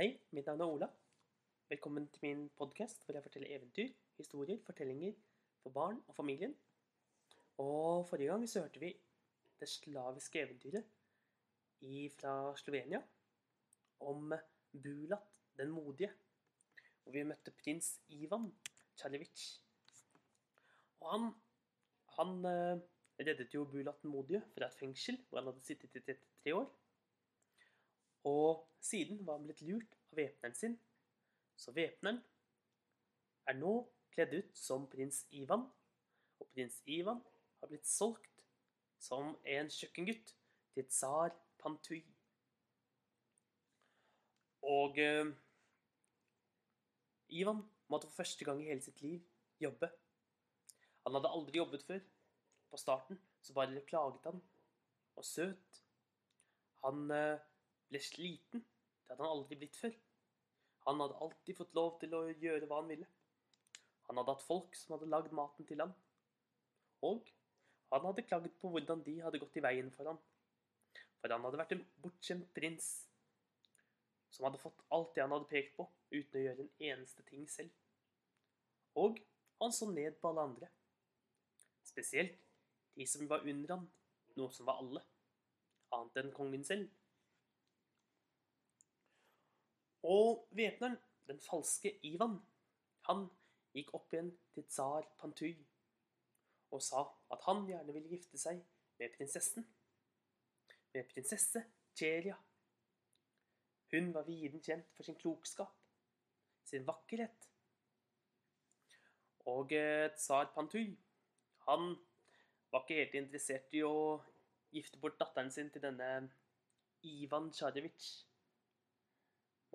Hei, mitt navn er Ola. Velkommen til min podkast hvor jeg forteller eventyr, historier, fortellinger for barn og familien. Og forrige gang så hørte vi det slaviske eventyret fra Slovenia om Bulat den modige. Hvor vi møtte prins Ivan Tsjalevic. Og han, han eh, reddet jo Bulat den modige fra et fengsel hvor han hadde sittet i 33 år. Og siden var han blitt lurt av væpneren sin, så væpneren er nå kledd ut som prins Ivan, og prins Ivan har blitt solgt som en kjøkkengutt til tsar Pantuy. Og eh, Ivan måtte for første gang i hele sitt liv jobbe. Han hadde aldri jobbet før. På starten så bare klaget han og søt. Han eh, ble sliten. Det hadde han aldri blitt før. Han hadde alltid fått lov til å gjøre hva han ville. Han hadde hatt folk som hadde lagd maten til ham. Og han hadde klaget på hvordan de hadde gått i veien for ham. For han hadde vært en bortskjemt prins som hadde fått alt det han hadde pekt på, uten å gjøre en eneste ting selv. Og han så ned på alle andre. Spesielt de som var under ham, noe som var alle, annet enn kongen selv. Og væpneren, den falske Ivan, han gikk opp igjen til tsar Pantuy og sa at han gjerne ville gifte seg med prinsessen. Med prinsesse Cheria. Hun var viden kjent for sin klokskap, sin vakkerhet. Og eh, tsar Pantuy, han var ikke helt interessert i å gifte bort datteren sin til denne Ivan Tsjarevitsj.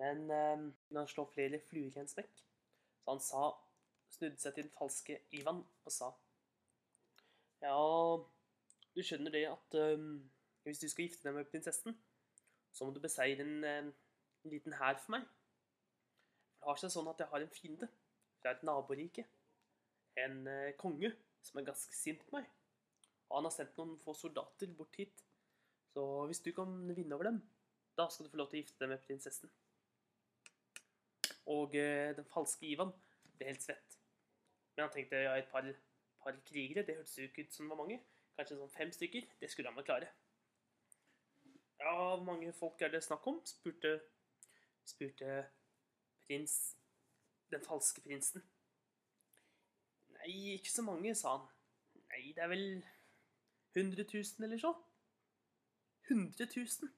Men eh, han slår flere fluer i en smekk. Så han sa, snudde seg til den falske Ivan og sa Ja, du skjønner det at um, hvis du skal gifte deg med prinsessen, så må du beseire en, en liten hær for meg. For det har seg sånn at jeg har en fiende fra et naborike. En uh, konge som er ganske sint på meg. Og han har sendt noen få soldater bort hit. Så hvis du kan vinne over dem, da skal du få lov til å gifte deg med prinsessen. Og eh, den falske Ivan ble helt svett. Men han tenkte ja, et par, par krigere, det hørtes jo ikke ut som det var mange. Kanskje sånn fem stykker. Det skulle han vel klare. Ja, hvor mange folk er det snakk om? spurte, spurte prins Den falske prinsen. Nei, ikke så mange, sa han. Nei, det er vel 100 000 eller så. 100 000.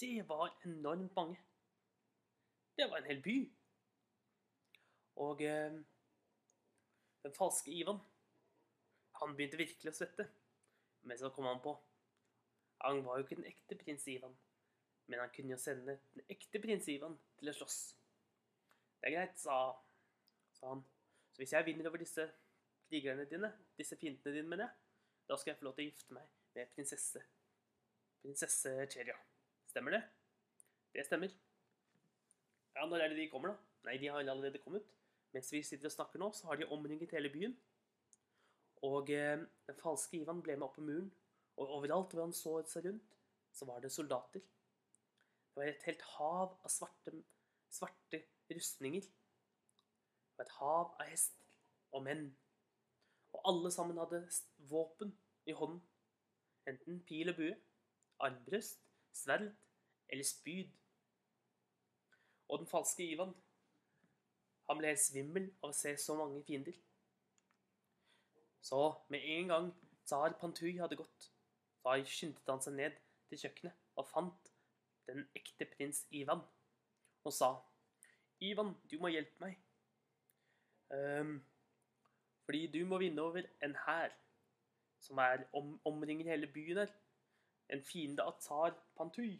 Det var enormt mange. Det var en hel by. Og eh, den falske Ivan, han begynte virkelig å svette. Men så kom han på Han var jo ikke den ekte prins Ivan. Men han kunne jo sende den ekte prins Ivan til å slåss. Det er greit, sa, sa han. Så hvis jeg vinner over disse krigerne dine, disse fiendene dine, mener jeg, da skal jeg få lov til å gifte meg med prinsesse Prinsesse Cheria. Stemmer det? Det stemmer. Ja, når er det de kommer, da? Nei, de har allerede kommet. Mens vi sitter og snakker nå, så har de omringet hele byen. Og eh, den falske Ivan ble med opp på muren, og overalt hvor han så seg rundt, så var det soldater. Det var et helt hav av svarte, svarte rustninger. Det var et hav av hester og menn. Og alle sammen hadde våpen i hånden. Enten pil og bue, armbrøst, sverd eller spyd. Og den falske Ivan, han ble helt svimmel av å se så mange fiender. Så med en gang tsar Pantuy hadde gått, da skyndte han seg ned til kjøkkenet og fant den ekte prins Ivan og sa Ivan, du må hjelpe meg. Um, fordi du må vinne over en hær som er om, omringer hele byen her. En fiende av tsar Pantuy.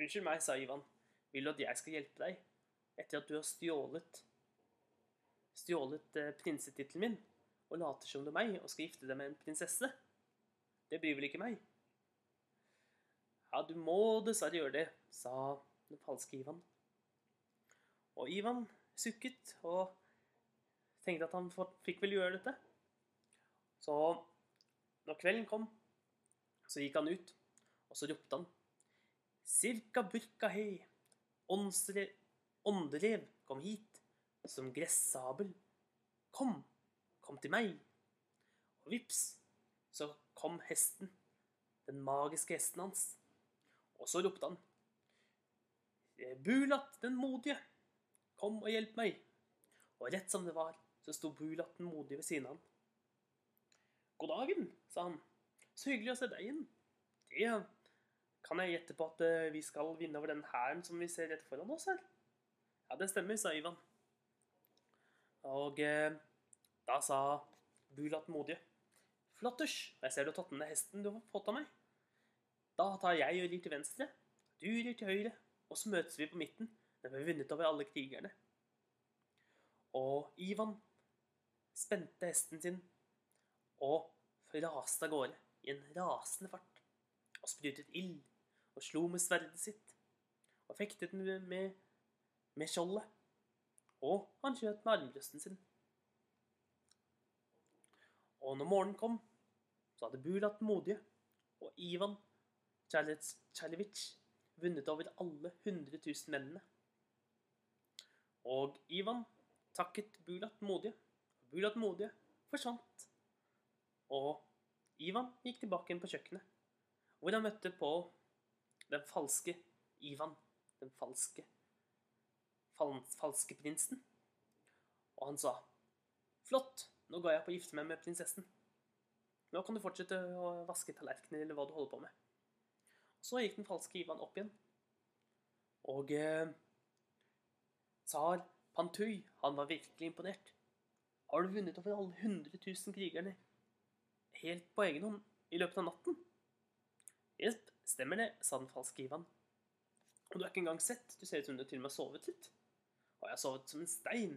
Unnskyld meg, sa Ivan. Vil du at jeg skal hjelpe deg etter at du har stjålet stjålet eh, prinsetittelen min og later som du er meg og skal gifte deg med en prinsesse? Det bryr vel ikke meg? Ja, du må dessverre gjøre det, sa den falske Ivan. Og Ivan sukket og tenkte at han fikk vel gjøre dette. Så når kvelden kom, så gikk han ut, og så ropte han Cirka burka he, åndsre- ånderev, kom hit, som gressabel. Kom, kom til meg. Og vips, så kom hesten, den magiske hesten hans. Og så ropte han. Bulat den modige, kom og hjelp meg. Og rett som det var, så sto Bulat den modige ved siden av han. God dagen, sa han. Så hyggelig å se deg igjen. Det kan jeg gjette på at eh, vi skal vinne over den hæren som vi ser rett foran oss her. Ja, det stemmer, sa Ivan. Og eh, da sa Bulat den modige. Flotters, jeg ser du har tatt med deg hesten du har fått av meg. Da tar jeg og rir til venstre, du rir til høyre, og så møtes vi på midten vi har vunnet over alle krigerne. Og Ivan spente hesten sin og raste av gårde i en rasende fart og sprutet ild og slo med sverdet sitt og fektet med, med, med skjoldet. Og han skjøt med armbrøsten sin. Og når morgenen kom, så hadde Bulat den modige og Ivan Tjalevitsj vunnet over alle 100 000 mennene. Og Ivan takket Bulat den modige. Bulat den modige forsvant. Og Ivan gikk tilbake inn på kjøkkenet, hvor han møtte på den falske Ivan. Den falske falske prinsen. Og han sa Flott, nå ga jeg på å gifte meg med prinsessen. Nå kan du fortsette å vaske tallerkener eller hva du holder på med. Så gikk den falske Ivan opp igjen. Og eh, tsar Pantuy, han var virkelig imponert. Har du vunnet over alle 100 000 krigerne helt på egen hånd i løpet av natten? Jesp, stemmer det, sa den falske Ivan. Og du er ikke engang sett, du ser ut som du til og med har sovet litt. Og jeg har sovet som en stein,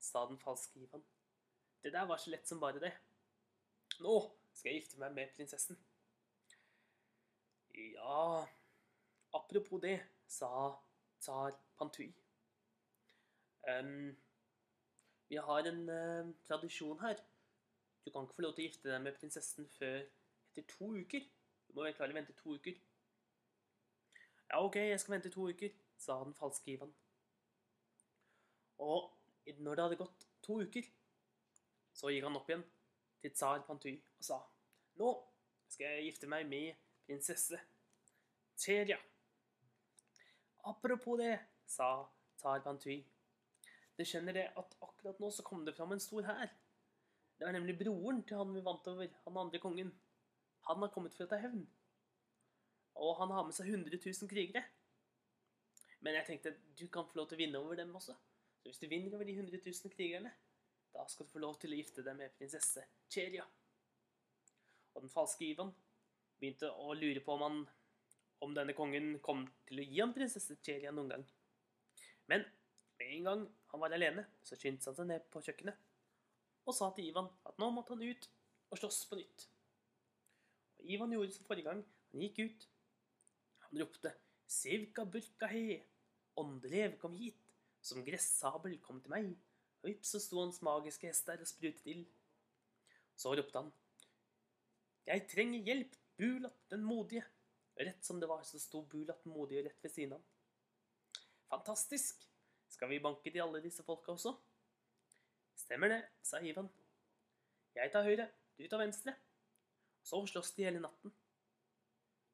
sa den falske Ivan. Det der var så lett som bare det. Nå skal jeg gifte meg med prinsessen. Ja, apropos det, sa tsar Pantuy. Um, vi har en uh, tradisjon her. Du kan ikke få lov til å gifte deg med prinsessen før etter to uker. Du må være klar til å vente to uker. Ja, ok, jeg skal vente to uker, sa den falske Ivan. Og når det hadde gått to uker, så gikk han opp igjen til tsar Panty og sa Nå skal jeg gifte meg med prinsesse Tjerja. Apropos det, sa tsar Panty. Du skjønner det at akkurat nå så kom det fram en stor hær. Det var nemlig broren til han vi vant over, han andre kongen. Han har kommet for å ta hevn. Og han har med seg 100 000 krigere. Men jeg tenkte du kan få lov til å vinne over dem også. Så hvis du vinner over de 100 000 krigerne, da skal du få lov til å gifte deg med prinsesse Cheria. Og den falske Ivan begynte å lure på om, han, om denne kongen kom til å gi ham prinsesse Cheria noen gang. Men med en gang han var alene, så skyndte han seg ned på kjøkkenet og sa til Ivan at nå måtte han ut og slåss på nytt. Og Ivan gjorde som forrige gang. Han gikk ut. Han ropte Sivka burka he, åndelev kom hit, som gressabel kom til meg. Og vips, så sto hans magiske hest der og sprutet ild. Så ropte han Jeg trenger hjelp, Bulat den modige. Rett som det var, så sto Bulat den modige rett ved siden av han. Fantastisk! Skal vi banke til alle disse folka også? Stemmer det, sa Ivan. Jeg tar høyre, du tar venstre. Så slåss de hele natten.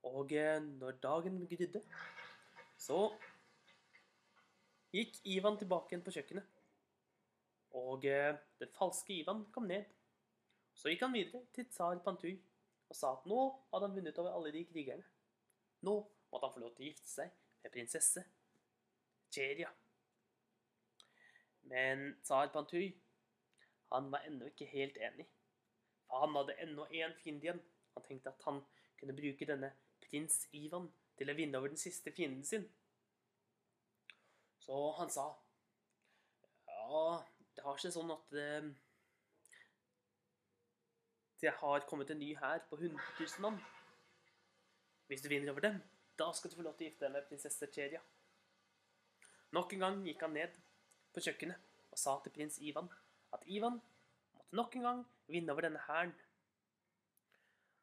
Og eh, når dagen grydde, så gikk Ivan tilbake igjen på kjøkkenet. Og eh, den falske Ivan kom ned. Så gikk han videre til tsar Pantur og sa at nå hadde han vunnet over alle de krigerne. Nå måtte han få lov til å gifte seg med prinsesse Cheria. Men tsar Pantur han var ennå ikke helt enig. For han hadde ennå én fiende igjen. Han tenkte at han kunne bruke denne prins Ivan til å vinne over den siste fienden sin. Så han sa Ja, det har seg sånn at det, det har kommet en ny hær på 100 000 mann. Hvis du vinner over dem, da skal du få lov til å gifte deg med prinsesse Cheria. Nok en gang gikk han ned på kjøkkenet og sa til prins Ivan at Ivan måtte nok en gang vinne over denne hæren.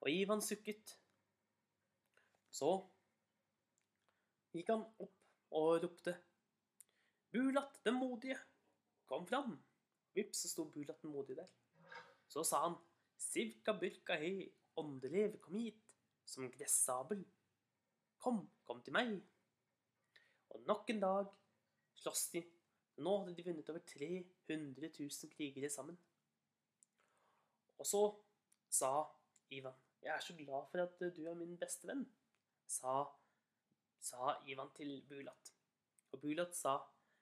Og Ivan sukket. Så gikk han opp og ropte Bulat den modige, kom fram. Vips, så sto Bulat den modige der. Så sa han Sivka burka he, åndelev, kom hit, som gressabel. Kom, kom til meg. Og nok en dag sloss de. Nå hadde de vunnet over 300 000 krigere sammen. Og så sa Ivan, jeg er så glad for at du er min beste venn, sa, sa Ivan til Bulat. Og Bulat sa,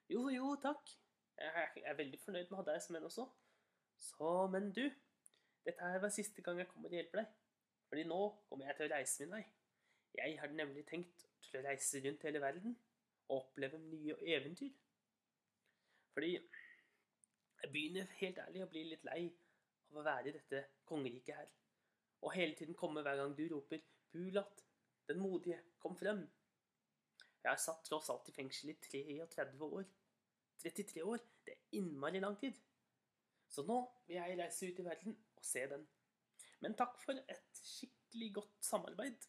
jo, jo, takk. Jeg er veldig fornøyd med å ha deg som venn også. Så, men du, dette her var siste gang jeg kommer og hjelper deg. Fordi nå kommer jeg til å reise min vei. Jeg har nemlig tenkt til å reise rundt hele verden og oppleve nye eventyr. Fordi jeg begynner helt ærlig å bli litt lei av å være i dette kongeriket her. Og hele tiden komme hver gang du roper 'Bulat, den modige, kom frem'. Jeg satt tross alt i fengsel i 33 år. 33 år, det er innmari lang tid. Så nå vil jeg reise ut i verden og se den. Men takk for et skikkelig godt samarbeid.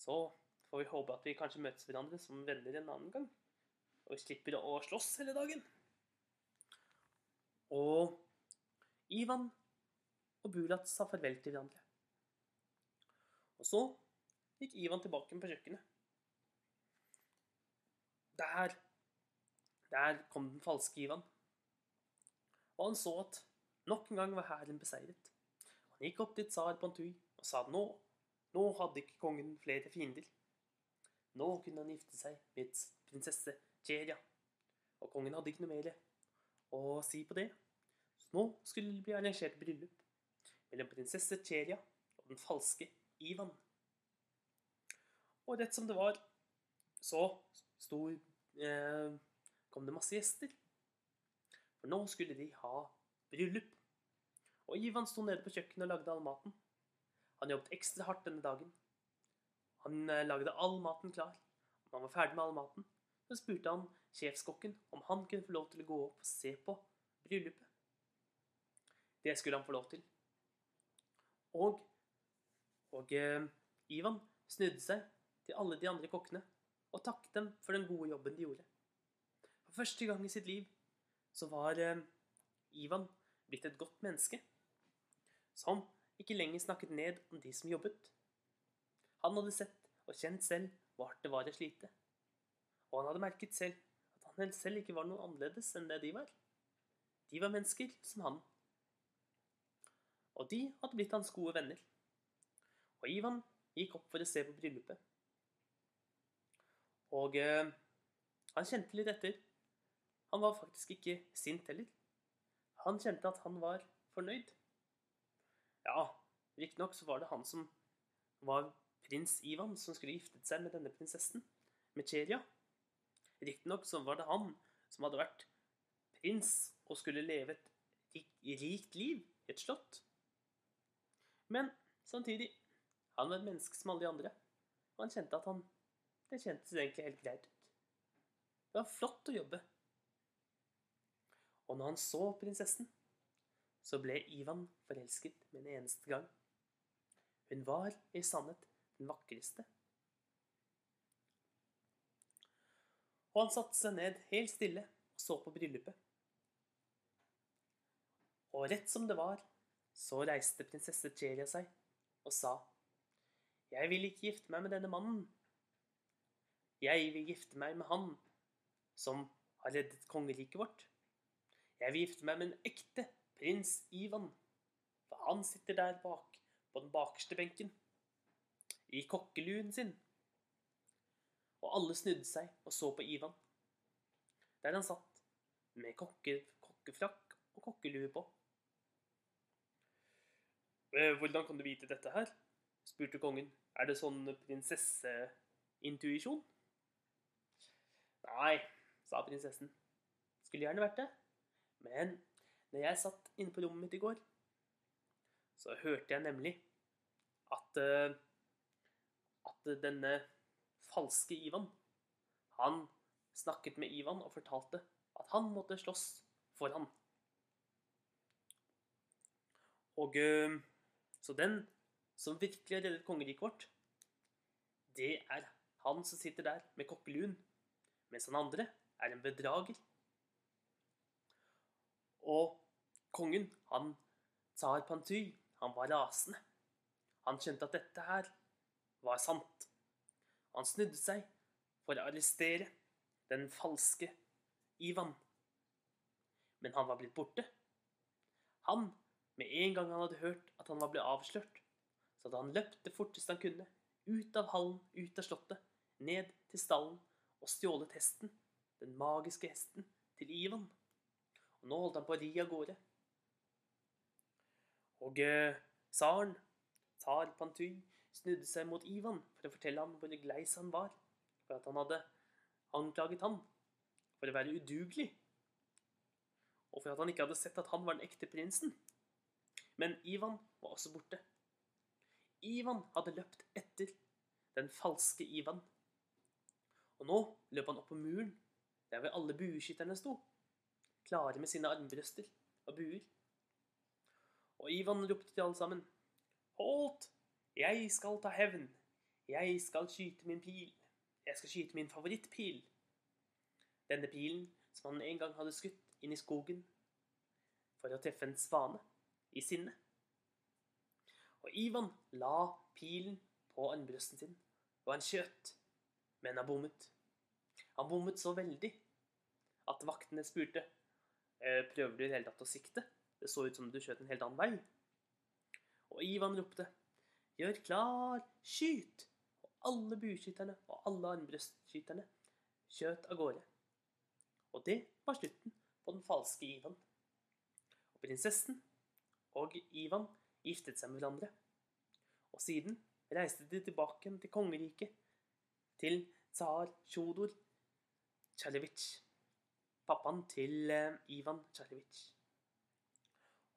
Så får vi håpe at vi kanskje møtes hverandre som venner en annen gang. Og vi slipper å slåss hele dagen. Og Ivan og Bulat sa farvel til hverandre. Og så gikk Ivan tilbake på kjøkkenet. Der, der kom den falske Ivan. Og han så at nok en gang var hæren beseiret. Han gikk opp til tsar Pantui og sa at nå, nå hadde ikke kongen flere fiender. Nå kunne han gifte seg med prinsesse Cheria. Og kongen hadde ikke noe mer å si på det. Så nå skulle det bli arrangert bryllup mellom prinsesse Cheria og den falske Ivan. Og rett som det var, så sto, eh, kom det masse gjester. For nå skulle de ha bryllup. Og Ivan sto nede på kjøkkenet og lagde all maten. Han jobbet ekstra hardt denne dagen. Han eh, lagde all maten klar. Når han var ferdig med all maten, så spurte han sjefskokken om han kunne få lov til å gå opp og se på bryllupet. Det skulle han få lov til. Og, og eh, Ivan snudde seg til alle de andre kokkene og takket dem for den gode jobben de gjorde. For første gang i sitt liv så var eh, Ivan blitt et godt menneske, som ikke lenger snakket ned om de som jobbet. Han hadde sett og kjent selv hardt det var å slite. Og han hadde merket selv at han selv ikke var noe annerledes enn det de var. De var mennesker som han. Og de hadde blitt hans gode venner. Og Ivan gikk opp for å se på bryllupet. Og eh, han kjente litt etter. Han var faktisk ikke sint heller. Han kjente at han var fornøyd. Ja, riktignok så var det han som var prins Ivan, som skulle giftet seg med denne prinsessen, med Cheria. Riktignok så var det han som hadde vært prins og skulle leve et rikt liv i et slott. Men samtidig han var et menneske som alle de andre, og han kjente at han Det kjentes egentlig helt greit ut. Det var flott å jobbe. Og når han så prinsessen, så ble Ivan forelsket med en eneste gang. Hun var i sannhet den vakreste. Og han satte seg ned helt stille og så på bryllupet. Og rett som det var, så reiste prinsesse Cheria seg og sa, Jeg vil ikke gifte meg med denne mannen. Jeg vil gifte meg med han som har reddet kongeriket vårt. Jeg vil gifte meg med en ekte prins Ivan, for han sitter der bak, på den bakerste benken, i kokkeluen sin. Og alle snudde seg og så på Ivan, der han satt med kokke, kokkefrakk og kokkelue på. Eh, hvordan kan du vite dette her? spurte kongen. Er det sånn prinsesseintuisjon? Nei, sa prinsessen. Skulle gjerne vært det. Men når jeg satt inne på rommet mitt i går, så hørte jeg nemlig at uh, at denne falske Ivan Han snakket med Ivan og fortalte at han måtte slåss for han. Og uh, så den som virkelig har reddet kongeriket vårt, det er Han som sitter der med kokkeluen, mens han andre er en bedrager. Og kongen, han tsar Panty, han var rasende. Han skjønte at dette her var sant. Han snudde seg for å arrestere den falske Ivan. Men han var blitt borte. Han, med en gang han hadde hørt at han var blitt avslørt, så hadde han løpt det forteste han kunne, ut av hallen, ut av slottet, ned til stallen og stjålet hesten, den magiske hesten, til Ivan. Og nå holdt han på å ri av gårde. Og eh, tsaren, tsar Panty, snudde seg mot Ivan for å fortelle ham hvor gleis han var, for at han hadde anklaget han for å være udugelig, og for at han ikke hadde sett at han var den ekte prinsen. Men Ivan var også borte. Ivan hadde løpt etter den falske Ivan. Og nå løp han opp på muren, der hvor alle bueskytterne sto, klare med sine armbrøster og buer. Og Ivan ropte til alle sammen, Holdt! Jeg skal ta hevn. Jeg skal skyte min pil. Jeg skal skyte min favorittpil. Denne pilen som han en gang hadde skutt inn i skogen for å treffe en svane i sinne. Og Ivan la pilen på armbrøsten sin, og han skjøt, men han bommet. Han bommet så veldig at vaktene spurte «Eh, prøver du i det hele tatt å sikte. Det så ut som du skjøt en helt annen vei. Og Ivan ropte Gjør klar, skyt! Og alle bueskytterne og alle armbrøstskytterne skjøt av gårde. Og det var slutten på den falske Ivan. Og prinsessen og Ivan giftet seg med hverandre. Og siden reiste de tilbake til kongeriket, til tsar Tsjodor Tsjarevitsj, pappaen til eh, Ivan Tsjarevitsj.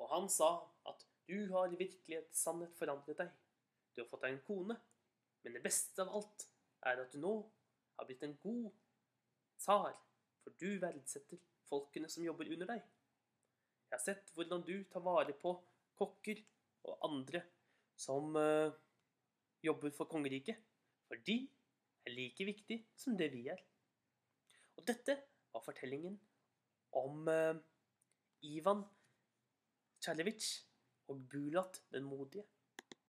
Og han sa at du har i virkelighet sannhet forandret deg. Du har fått deg en kone, men det beste av alt er at du nå har blitt en god tsar, for du verdsetter folkene som jobber under deg. Jeg har sett hvordan du tar vare på kokker og andre som uh, jobber for kongeriket, for de er like viktig som det vi er. Og dette var fortellingen om eh, Ivan Tsjarevitsj og Bulat den modige.